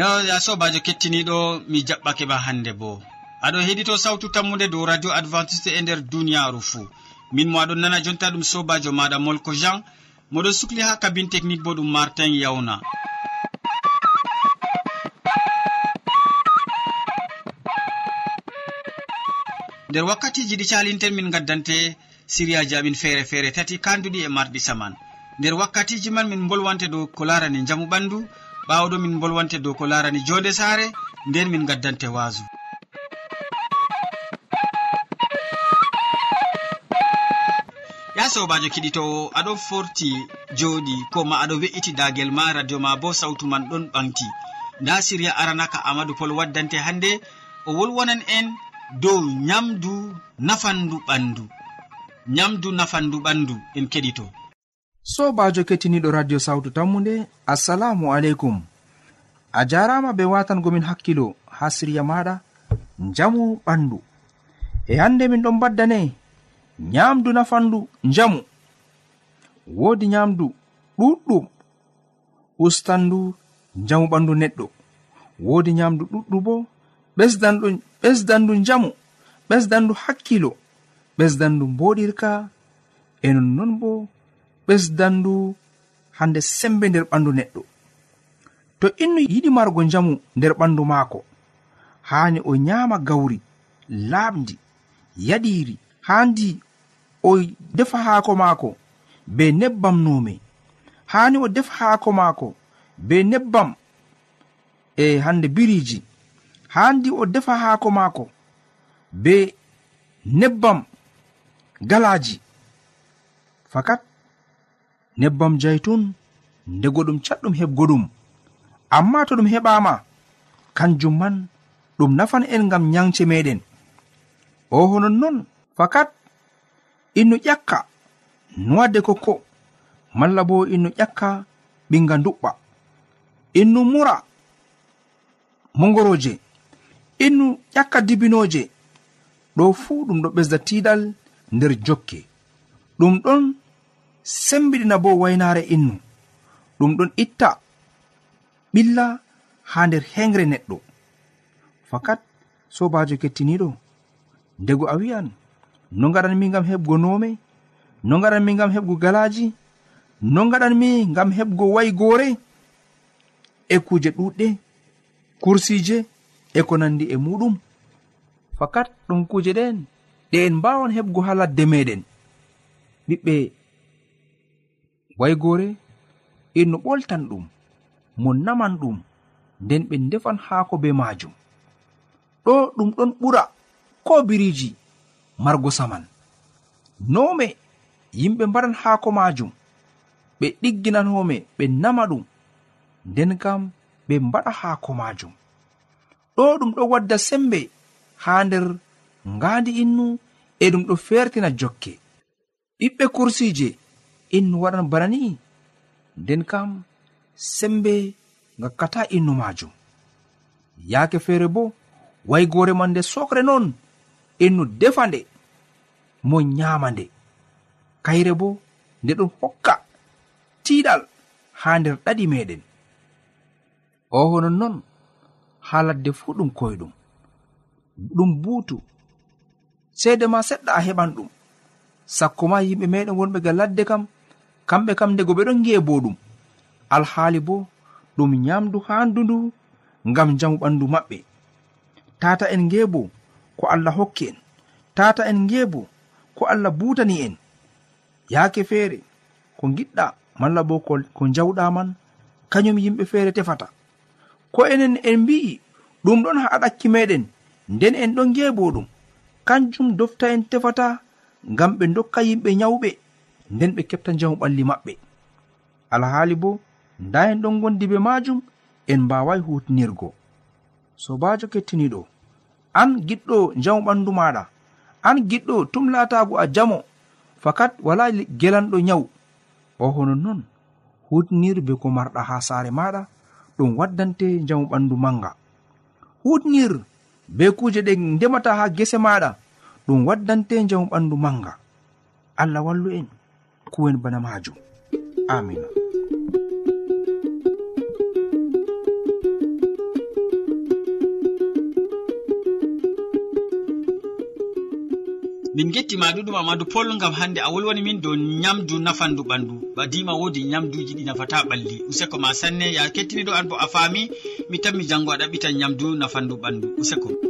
yo ya sobajo kettiniɗo mi jaɓɓake ma hande bo. Aɗo heɗito sawtu tammude dow radio adventiste e nder duniyaru fuu min mo aɗon nana jonta ɗum sobajo maɗa molko jean. Moɗon sukli ha kabine technique bo ɗum martin yawna nder wakkatiji ɗi calinten min gaddante siriyaji amin feere feere tati kanduɗi e marɗi saman. Nder wakkatiji man min bolwante dow ko larani jamu ɓandu ɓawo min bolwante dow ko larani jonde saare nden min gaddante waasu. Ya sobajo kiɗitowo aɗon forti joɗi ko ma aɗo we'iti dagel ma radio ma bo sawtu man ɗon ɓanti nda siriya aranaka amadou pol waddante hande o wolwonan en dow nyamdu nafandu ɓandu. Nyamdu nafandu ɓandu en keɗito. sobajo kettiniɗo radio sawtu tammude assalamu aleykum. A jarama be watangomin hakkilo ha siriya maɗa jamu ɓandu. E hande min ɗon baddane nyamdu nafandu njamu. Wodi nyamdu ɗuɗɗum ustandu njamu ɓandu neɗɗo. Wodi nyamdu ɗuɗɗu bo ɓesdanɗu ɓesdandu njamu ɓesdandu hakkilo ɓesdandu mboɗirka e nonnon bo ɓesdandu hande sembe nder ɓandu neɗɗo. To innu yiɗi margo njamu nder ɓandu maako haani o nyaama gawri laaɓdi yaɗiiri haandi o defa haako maako be nebbam nuume. Haani o defa haako maako be nebbam e hande biriiji. Haandi o defa haako maako be nebbam galaaji. Fakat nebbam jaytun ndego ɗum catɗum heɓgo ɗum. Amma to ɗum heɓama kanjum man ɗum nafan en ngam nyance meɗen. O honon non fakat innu ƴakka nuwadde kokko malla bo innu ƴakka ɓinga duɓɓa innu mura mongoroje innu ƴakka dibinoje ɗo fuu ɗum ɗo ɓesda tiɗal nder jokke. Ɗum ɗon sembiɗina bo waynare innu. Ɗum ɗon itta ɓilla ha nder hengre neɗɗo. Fakat sobajo kettiniɗo ndego a wi'an no gaɗanmi gam heɓgo nome no gaɗanmi gam heɓgo galaji no gaɗanmi gam heɓgo waygore e kuje ɗuɗɗe kursije e ko nandi e muɗum. Fakat ɗum kuje ɗen ɗe en mbawan heɓgo ha ladde meɗen. Ɓiɓɓe waygore en no ɓoltan ɗum mo naman ɗum nden ɓe ndefan haako be majum ɗo ɗum ɗon ɓura ko biriji margo saman. Nome yimɓe mbaran haako majum ɓe ɗigginanhome ɓe nama ɗum nden kam ɓe mbaɗa haako majum ɗo ɗum ɗo wadda sembe haa nder ngandi innu e ɗum ɗo fertina jokke. Ɓiɓɓe kursije innu waɗan bana ni? Nden kam sembe gakkata innu majum. Yaake feere bo waygore man nde sokre non innu defa nde mo nyama nde. Kayre bo nde ɗum hokka tiiɗal ha nder ɗaɗi meɗen o honon non ha ladde fuu ɗum koyɗum ɗum. Buutu. Seede ma seɗɗa a heɓan ɗum. Sakko ma yimɓe meɗen wonɓe ga ladde kam kamɓe kam ndego ɓe ɗon ngi'e bo ɗum. Alhaali bo ɗum nyamdu handundu ngam jamu ɓandu maɓɓe. Tata en ngebo ko allah hokki en. Tata en ngebo ko allah butani en. Yaake feere ko giɗɗa malla bo ko jawɗa man kañum yimɓe feere tefata. Ko enen en mbi'i ɗum ɗon ha ɗakki meɗen nden en ɗon ngebo ɗum. Kanjum dofta en tefata ngam ɓe dokka yimɓe nyawɓe. nden ɓe keɓta njamu ɓalli maɓɓe. Alhaali bo nda en ɗon gondi be majum en mbawai hutinirgo sobajo kettiniɗo an giɗɗo njamu ɓandu maɗa an giɗɗo tum latago a jamo fakat wala gelanɗo nyawu. O honon non hutinir be ko marɗa ha saare maɗa ɗum waddante njamu ɓandu manga hutinir be kuje ɗe ndemata ha gese maɗa ɗum waddante njamu ɓandu manga allah wallu en. hokkuwen bana majum. Amina min gettima ɗuɗum amadou pol gam hande a wolwani min dow nyamdu nafandu ɓandu. Badima wodi nyamduji ɗi nafata ɓalli. Useko ma sanne ya kettiniɗo an bo a faami mi tan mi janngo aɗa ɓita nyamdu nafandu ɓandu. Useko.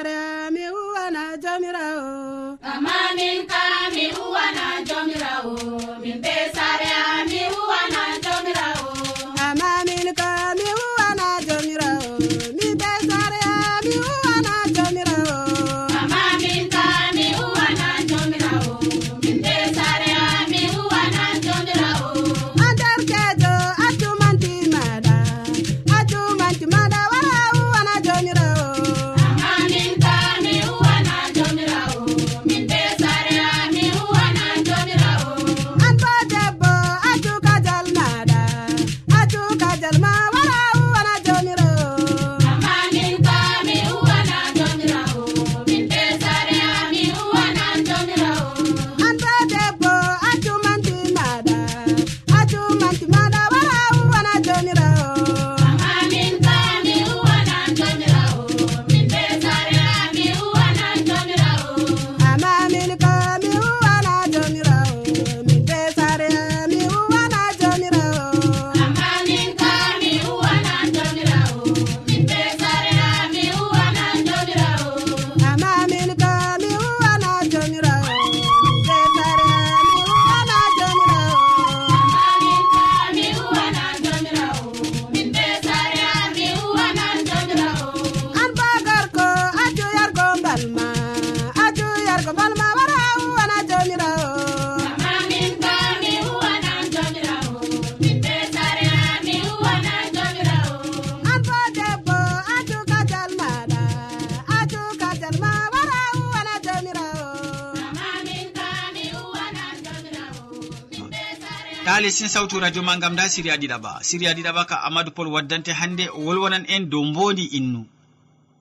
keɗitin sawtu radio ma gam nda siriya ɗiɗaɓa siriya ɗiɗaɓa ka amadou pol waddante hannde o wolwonan en dow mbondi innu.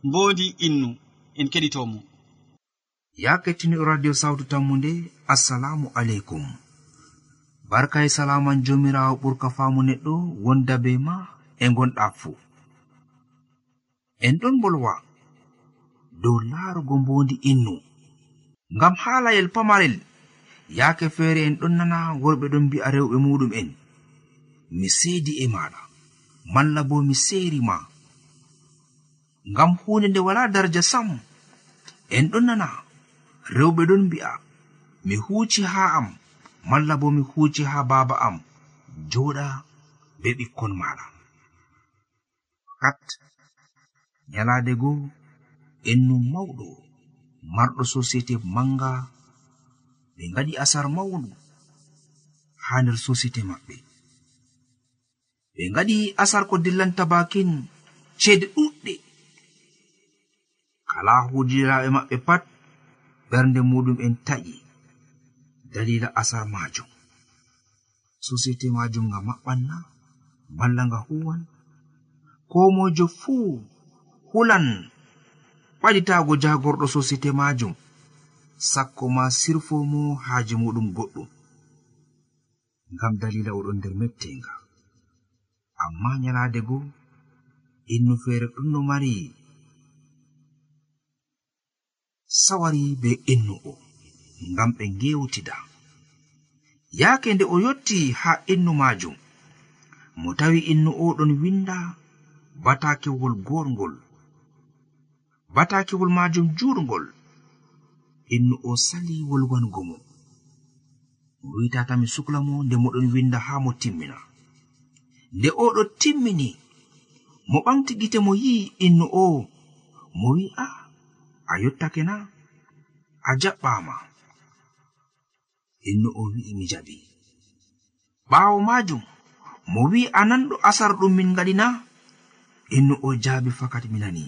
Mbondi innu. En keɗitomo. Ya kettiniɗo radio sawtu tammu nde assalamu aleykum. Barka e salaman jomirawo ɓurka faamu neɗɗo wonda be ma e gonɗa fuu. En ɗon bolwa dow laarugo mbondi innu. Ngam haalayel pamarel yaake feere en ɗon nana worɓe ɗon mbi'a rewɓe muɗum'en mi seedi e maɗa malla bo mi seeri ma ngam hunde nde wala darja sam en ɗon nana rewɓe ɗon mbi'a mi huuci haa am malla bo mi huuci haa baaba am joɗa be ɓikkon maɗa kat nyalaade goo ennu mawɗo marɗo société manga ɓe ngaɗi asar mawɗum haa nder sosite maɓɓe. Ɓe ngaɗi asar ko dillanta bakin ceede ɗuɗɗe kala hujiraɓe maɓɓe pat ɓernde muɗum en taƴi dalila asar majum sosite majum nga maɓɓanna malla nga huwan ko mojo fuu hulan ɓaɗitago jagorɗo sosite majum sakko ma sirfomo haaji muɗum goɗɗum. Ngam dalila oɗon nder mettenga. Amma nyalaade go innu feere ɗum no mari. Sawari be innu o ngam ɓe ngewtida. Yaake nde o yotti haa innu maajum. Mo tawi innu o ɗon winda batakewol gorngol batakewol maajum juurngol. inno o sali wolwango mo mo wi'tata mi sukla mo nde moɗon winda ha mo timmina. Nde oɗo timmini mo ɓamti gite mo yi'i inno o. Mo wi a a yottake na a jaɓɓama. Inno o wi'i mi jaɓi. Ɓawo majum mo wi a nanɗo asar ɗum min gaɗi na. Inno o jaabi fakat mi nani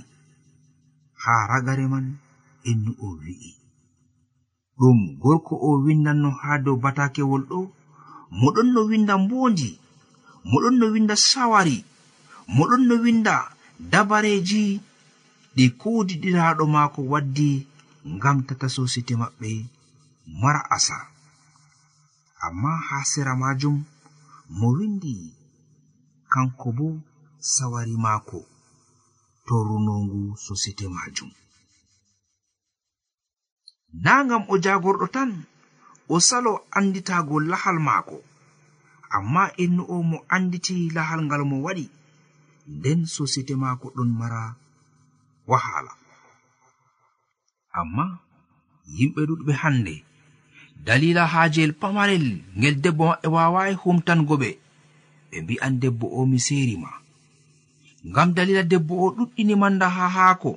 haa ragare man inno o wi'i. ɗum gorko o windanno haa dow batakewol ɗo. Moɗon no winda mbondi moɗon no winda sawari moɗon no winda dabareji ɗi kuudiɗiraɗo maako waddi ngam tata sosite maɓɓe mara asar amma haa sera majum mo windi kanko bo sawari maako to runongu sosite majum na ngam o jagorɗo tan o salo anditago lahal maako. Amma innu o mo anditi lahal ngal mo waɗi nden sosite maako ɗon mara wahala. Amma yimɓe ɗuɗɓe hannde dalila haajeyel pamarel ngel debbo maɓɓe waawai humtango ɓe ɓe mbi'an debbo o mi seeri ma. Ngam dalila debbo o ɗuɗɗini manda ha haako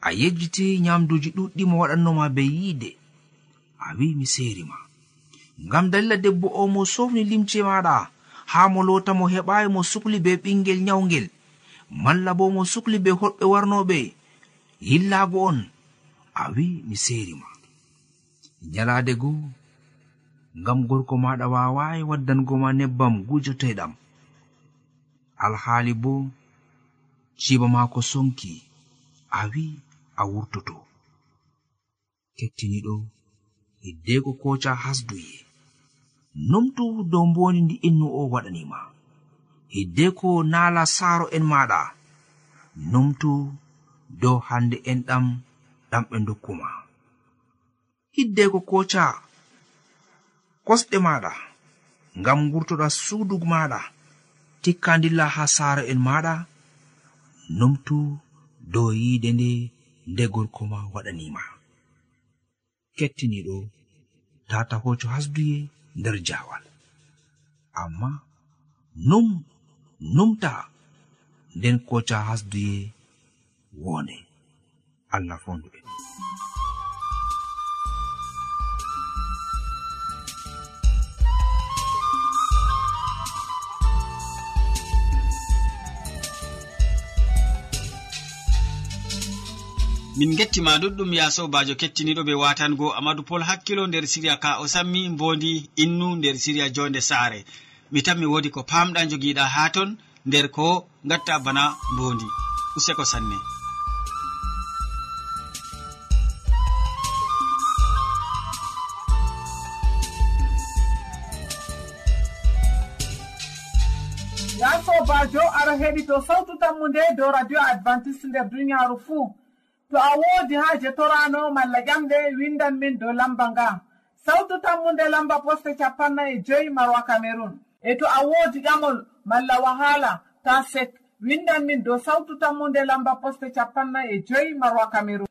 a yejjiti nyamduji ɗuɗɗi mo waɗannoma be yiide. A wi mi seri ngam dalila debbo o mo sofni limce maɗa ha mo lota mo heɓayi mo sukli be ɓingel nyawgel malla bo mo sukli be hoɗɓe warnoɓe yillago on. A wi mi seri nyalade go ngam gorko maɗa wawayi waddangoma nebbam gujoteɗam alhaali bo ciba mako sonki. A wi a wurtoto. Kettiniɗo hiddeko koca hasduye. Numtu dow mboni ndi innu o waɗanima. Hiddeko naala saaro en maɗa. Numtu dow hande en ɗam ɗam ɓe dokkuma. Hiddeko koca kosɗe maɗa ngam gurtoɗa suudu maɗa tikka dilla ha saaro en maɗa. Numtu dow yiide nde nde gorko ma waɗanima. Kettiniɗo tata hoco hasduye nder jawal. Amma num numta nden koca hasduye wone. Allah fondu en min gettima ɗuɗɗum ya sobajo kettiniɗo ɓe watango amadou pol hakkilo nder siriya ka o sammi mbondi innu nder siriya jonde saare. Mi tan mi wodi ko pamɗa jogiɗa ha ton nder ko gatta bana mbondi. Useko sanne. Ya sobajo ara heɗito sawtu tammu nde dow radio adventiste nder duniyaru fuu. to a woodi haaje torano malla ƴamɗe windan min dow lamba nga sawtu tammunde lamba poste capanna e joyi marwa cameron e to a woodi ƴamol malla wahala ta sek. Windan min dow sawtu tammunde lamba poste capanna e joyi marwa cameron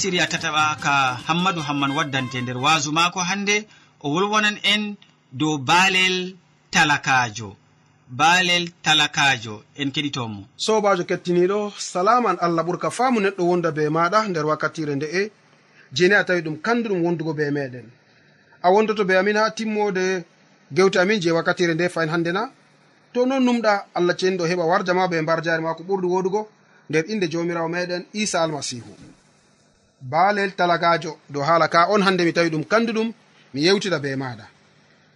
siriya tataɓa ka hammadou hamman waddante nder waasu maako hannde o wolwonan en dow baalel talakajo baalel talakajo en keɗitomo sobajo kettiniɗo salaman allah ɓurka faamu neɗɗo wonda be maɗa nder wakkatire nde'e jeni a tawi ɗum kanduɗum wondugo be meɗen a wondoto be amin ha timmode gewte amin je wakkatire nde fayin hande na. To non numɗa allah ceniɗo heɓa warja ma be mbar jari ma ko ɓurɗi woɗugo nder inde jomirawo meɗen isa almasihu baalel talakajo dow haala ka on hande mi tawi ɗum kanduɗum mi yewtida be maɗa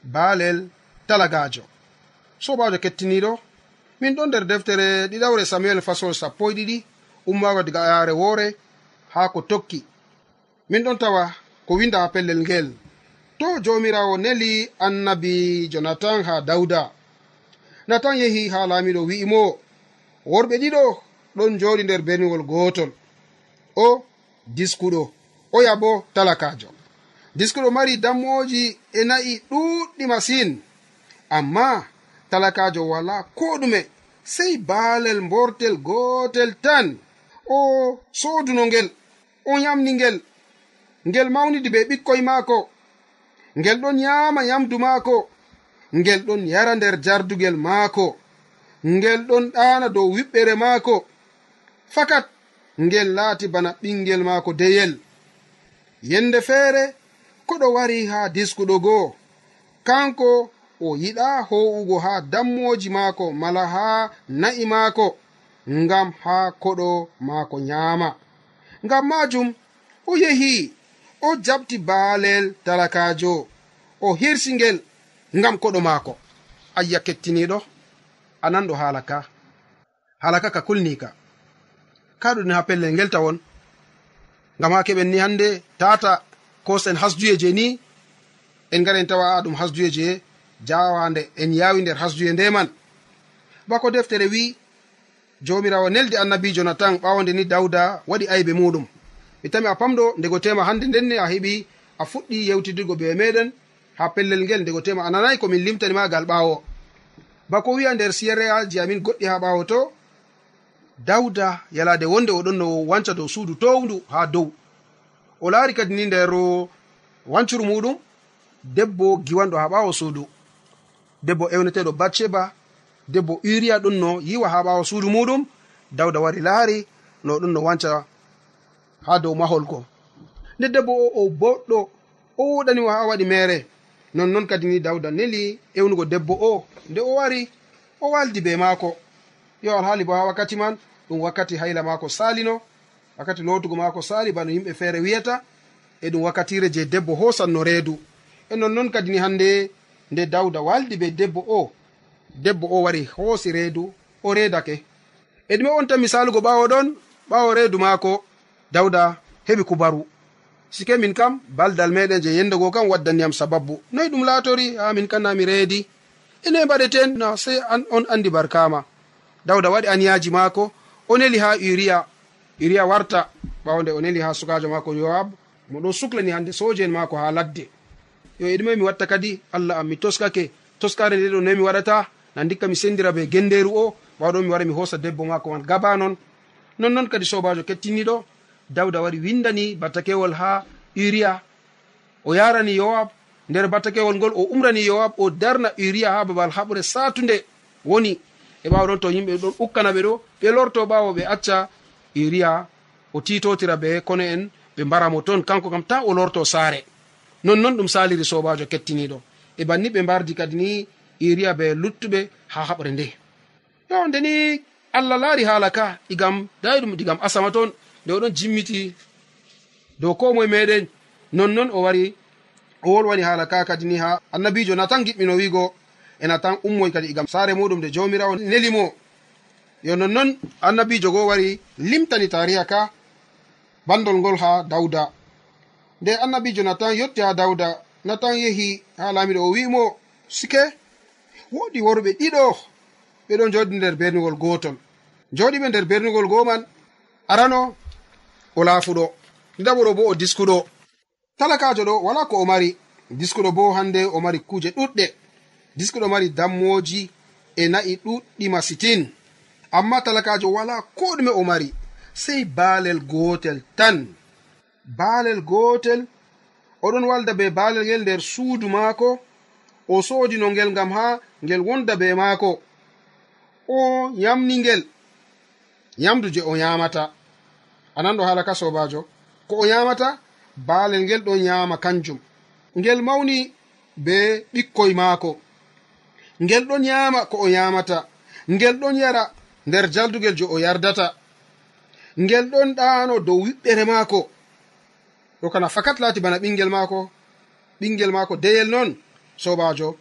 baalel talakajo sobajo kettiniɗo min ɗon nder deftere ɗiɗawre samuel fasol sappo e ɗiɗi ummago diga ayaare woore haa ko tokki. Min ɗon tawa ko winda ha pellel ngel. To jomirawo neli annabi jonatan ha dawda natan yehi ha laamiɗo wi'imo worɓe ɗiɗo ɗon joɗi nder berniwol gotol o diskuɗo oya bo talakajo diskuɗo mari dammoji e na'i ɗuɗɗi masin. Amma talakajo wala ko ɗume sei baalel mbortel gotel tan. O soduno ngel o yamni ngel ngel mawnidi be ɓikkoy maako. Ngel ɗon yaama yamdu maako. Ngel ɗon yara nder jardugel maako. Ngel ɗon ɗaana dow wiɓɓere maako. Fakat ngel laati bana ɓingel maako deyel. Yende feere koɗo wari haa diskuɗo go'o. Kanko o yiɗa ho'ugo haa dammoji maako mala haa na'i maako ngam haa koɗo maako nyaama. Ngam majum o yehi o jabti baalel talakajo o hirsi ngel ngam koɗo maako. Ayya kettiniɗo a nanɗo haala ka haala ka ka kulnika kaɗuni ha pellel ngel tawon. Ngam ha keɓen ni hannde tata kosen hasduye je ni en ngaren tawa a ɗum hasduye je jawande en yawi nder hasduye nde man. Bako deftere wi jomirawo nelde annabijo natan ɓawonde ni dawda waɗi aybe muɗum. Mi tami a pamɗo ndego tema hande ndenne a heɓi a fuɗɗi yewtidirgo be meɗen ha pellel ngel ndego tema a nanayi komin limtani magal ɓawo bako wi'a nder siyeraji amin goɗɗi ha ɓawo to dawda yalade wonde oɗon no wanca dow suudu towndu ha dow. O laari kadi ni nder wancuru muɗum debbo giwanɗo ha ɓawo suudu. Debbo ewneteɗo batsheba debbo uriya ɗon no yiwa ha ɓawo suudu muɗum. Dawda wari laari no ɗon no wanca ha dow mahol go nde debbo o o boɗɗo o woɗanimo ha waɗi mere. Nonnon kadi ni dawda neli ewnugo debbo o. Nde o wari o waldi be maako. Yo alhaali bo ha wakkati man ɗum wakkati hayla maako salino wakkati lotugo maako sali bano yimɓe feere wiyata e ɗum wakkatire je debbo hosanno reedu. E nonnoon kadi ni hannde nde dawda waldi be debbo o debbo o wari hoosi reedu o reedake. E ɗume on tan misalugo ɓaawo ɗon ɓaawo reedu maako dawda heɓi kubaru. Sike min kam baldal meɗen je yendego kam waddaniyam sababbu. Noyi ɗum laatori ha min kannami reedi. Ene mbaɗeten na sey an on andi barkama dawda waɗi aniyaji maako o neli ha uriya uriya warta ɓawde o neli ha sukajo mako yoab mo ɗo suklani hande soje en mako ha ladde. Yo e ɗume mi watta kadi allah am mi toskake toskare nde ɗo noyi mi waɗata na dikka mi sendira be genderu o ɓawɗo mi wara mi hosa debbo mako man gaba non nonnoon kadi sobajo kettiniɗo dawda wari windani battakewol ha uriya o yarani yowab nder battakewol ngol o umrani yowab o darna uriya ha babal haɓre satunde woni e ɓawa ɗon to yimɓe ɗon ukkana ɓe ɗo ɓe lorto ɓawo ɓe acca e iriya o titotira be kono en ɓe mbaramo toon kanko kam ta o lorto saare. Nonnon ɗum saliri sobajo kettiniɗo. E banni ɓe mbardi kadi ni e iriya be luttuɓe ha haɓre nde. Yo ndeni allah laari haala ka igam dayi ɗum digam asama toon nde oɗon jimmiti. Dow ko moye meɗen nonnon o wari o wolwani haala ka kadi ni ha annabijo natan giɓɓino wiigo. ena tan ummoy kadi igam. Saare muɗum nde jawmirawo nelimo yo nonnoon annabijo goo wari limtani tariha ka bandol ngol ha dawda nde annabijo natan yotti ha dawda natan yehi ha laamiɗo o wimo sike woɗi worɓe ɗiɗo. Ɓeɗon joɗi nder bernugol gotol joɗiɓe nder bernugol goman arano o laafuɗo. Ndaɓoɗo bo o diskuɗo. Talakajo ɗo wala ko o mari. Diskuɗo bo hande o mari kuuje ɗuɗɗe diski ɗo mari dammoji e na'i ɗuɗɗi masitin. Amma talakajo wala ko ɗume o mari sei baalel gotel tan. Baalel gotel oɗon walda be baalel ngel nder suudu maako o soodino ngel ngam ha ngel wonda be maako. O yamni ngel yamdu je o yamata ananɗo hala ka sobajo ko o yamata baalel ngel ɗon yama kanjum. Ngel mawni be ɓikkoy maako. ngel ɗon yama ko o yamata ngel ɗon yara nder jaldugel jo o yardata. Ngel ɗon ɗano dow wiɓɓere maako. Ɗo kana fakat laati bana ɓingel maako. Ɓingel maako deyel noon sobajo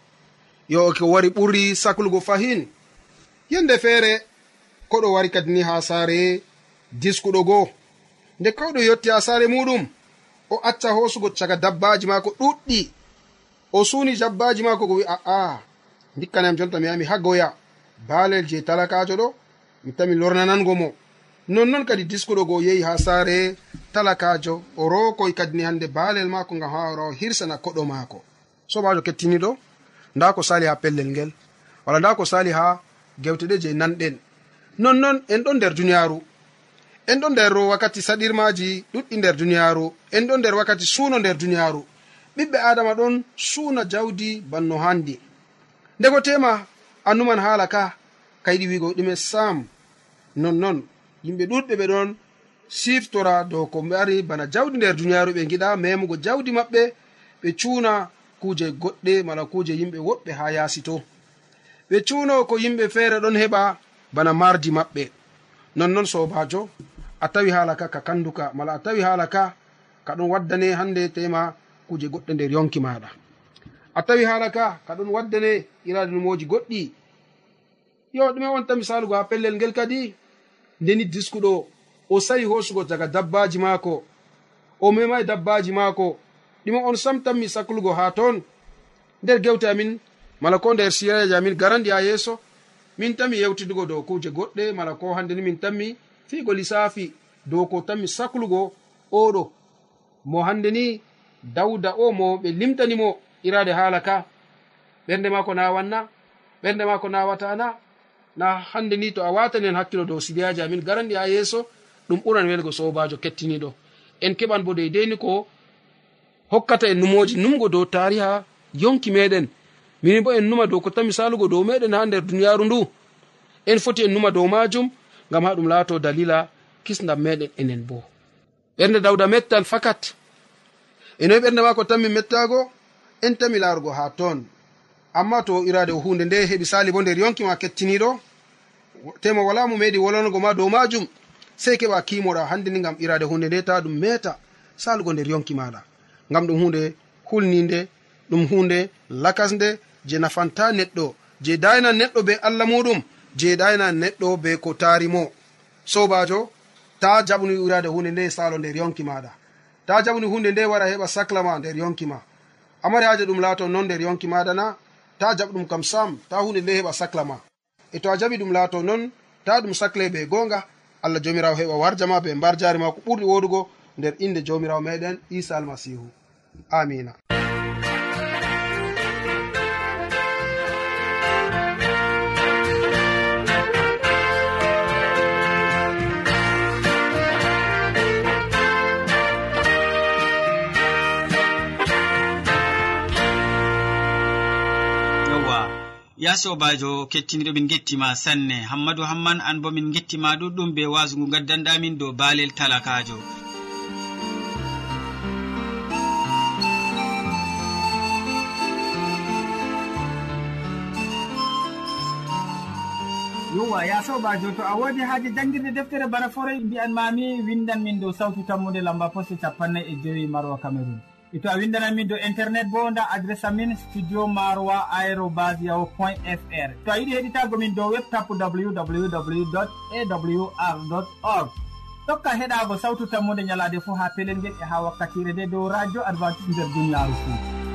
yo ko wari ɓuri saklugo fahin. Yende feere koɗo wari kadi ni ha saare diskuɗo goo nde kawɗo yotti ha saare muɗum o acca hoosugo caga dabbaji maako ɗuɗɗi o suuni dabbaji maako go wi a'a dikkanam jonta mi yami ha goya. Baalel je talakajo ɗo mi tami lornanango mo. Nonnon kadi diskuɗo go yehi ha saare talakajo o rokoy kadi ni hande baalel maako ngam ha wara o hirsana koɗo maako. Sobajo kettiniɗo nda ko sali ha pellel ngel wala nda ko sali ha gewte ɗe je nanɗen. Nonnon en ɗon nder duniyaaru. En ɗo nder wakkati saɗirmaji ɗuɗɗi nder duniyaaru. En ɗo nder wakkati suuno nder duniyaaru. Ɓiɓɓe adama ɗon suuna jawdi banno handi ndego tema annuman haala ka kayiɗi wigo ɗume sam nonnon yimɓe ɗuɗɓe ɓe ɗon siftora dow ko mbari bana jawdi nder duniyaaru ɓe giɗa memugo jawdi maɓɓe ɓe cuuna kuuje goɗɗe mala kuuje yimɓe woɗɓe ha yaasi to ɓe cuuno ko yimɓe feere ɗon heɓa bana mardi maɓɓe. Nonnon sobajo a tawi haala ka ka kanduka mala a tawi haala ka ka ɗon waddane hande tema kuuje goɗɗe nder yonki maɗa a tawi haala ka ka ɗon waddane irade numoji goɗɗi. Yo ɗume wonta misalugo ha pellel ngel kadi ndeni diskuɗo o sayi hosugo daga dabbaji maako o memai dabbaji maako. Ɗume on samtanmi saklugo ha toon. Nder gewte amin mala ko nder siraji amin garandi ha yeeso min tanmi yewtidugo dow kuje goɗɗe mala ko hande ni min tanmi fiigo lissafi dow ko tanmi saklugo oɗo mo hande ni dawda o mo ɓe limtanimo irade haala ka ɓernde ma ko nawanna ɓernde ma ko nawatana na hande ni to a watani en hakkilo dow siriyaji amin. Garandi ha yeeso ɗum ɓuran welgo sobajo kettiniɗo en keɓan bo deydeni ko hokkata en numoji numgo dow tariha yonki meɗen minin bo en numa dow ko tami salugo dow meɗen ha nder duniyaru ndu. En foti en numa dow majum ngam ha ɗum laato dalila kisdam meɗen enen bo. Ɓernde dawda mettal fakat. Enoyi ɓernde ma ko tanmi mettago en tami larugo ha ton amma to irade hunde nde heɓi sali bo nder yonki ma kettiniɗo tema wala mo meɗi wolwango ma dow majum sei keɓa kimoɗa hande ni gam irade hunde nde ta ɗum meta salugo nder yonki maɗa gam ɗum hunde hulninde ɗum hunde lakasnde je nafanta neɗɗo je dayna neɗɗo be allah muɗum je dayna neɗɗo be ko tarimo sobajo ta jaɓni irade hunde nde salo nder yonki maɗa ta jaɓni hunde nde wara heɓa saclama nder yonki ma. amari haji ɗum laato non nder yonki maɗa na ta jaɓɗum kam sam ta hunde nde heɓa sacla ma. E to a jaɓi ɗum laato non ta ɗum sacle be gonga allah jomirawo heɓa warja ma be mbar jari ma ko ɓurɗi woɗugo nder inde jomirawo meɗen isa almasihu amina ya sobajo kettiniɗo min gettima sanne. Hammadou hamman an bo min gettima ɗuɗɗum be wasu ngu gaddanɗamin dow baalel talakajo. Yowa ya sobajo to a wodi haaji jangguirde deftere bana forey mbiyan mami windan min dow sawtu tammude lamba poste capannay e joyi marwa cameron e to a windanan min dow internet bo nda adresse amin studio maroa aérobas yahu point fr. To a yiɗi heɗitago min dow webtapu www awr org. Tokka heɗago sawtu tammude ñalade fo ha pelel ngel e ha wakkatire nde dow radio advantice nder duniyaru fou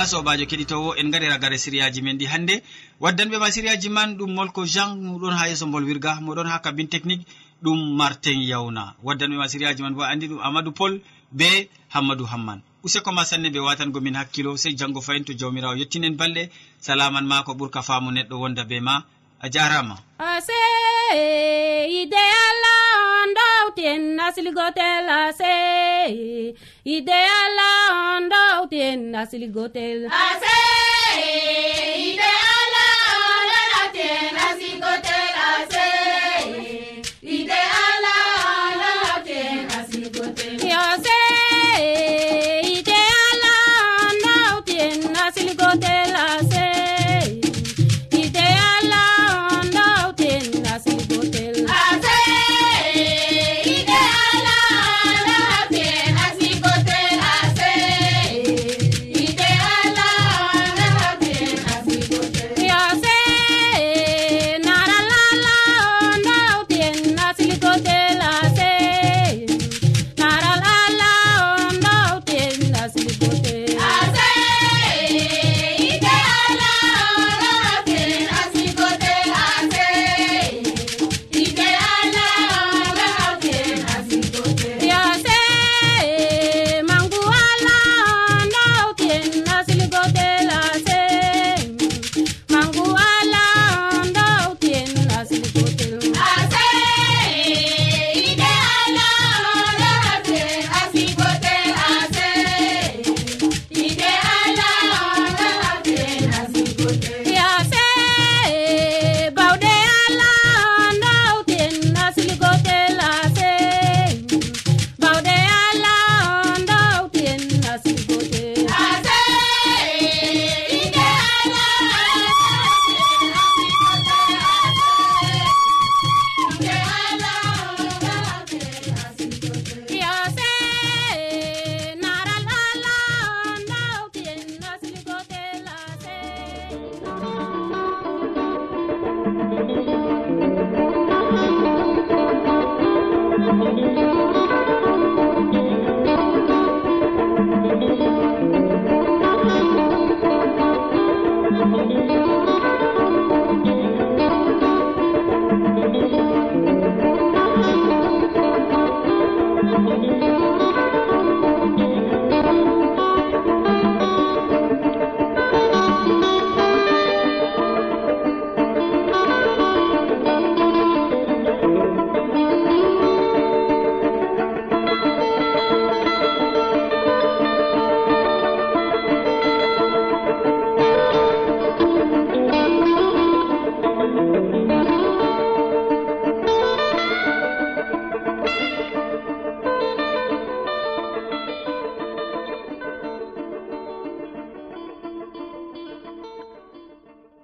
nda sobajo keɗitowo en gari ragare siriyaji men ɗi hannde waddanɓe ma siriyaji man ɗum molko jean muɗon ha yeeso bolwirga moɗon ha kabin technique ɗum martin yawna waddanɓe ma siriyaji man bo andi ɗum amadou pol be hammadou hamman. Useko ma sanne ɓe watango min hakkilo sey janngo fayin to jawmirawo yettinen balɗe. Salaman ma ko ɓurka faamu neɗɗo wonda be ma. a jarama? Ase ide ala on dowti asiligotel ase ide ala on dowti asiligotel ase ide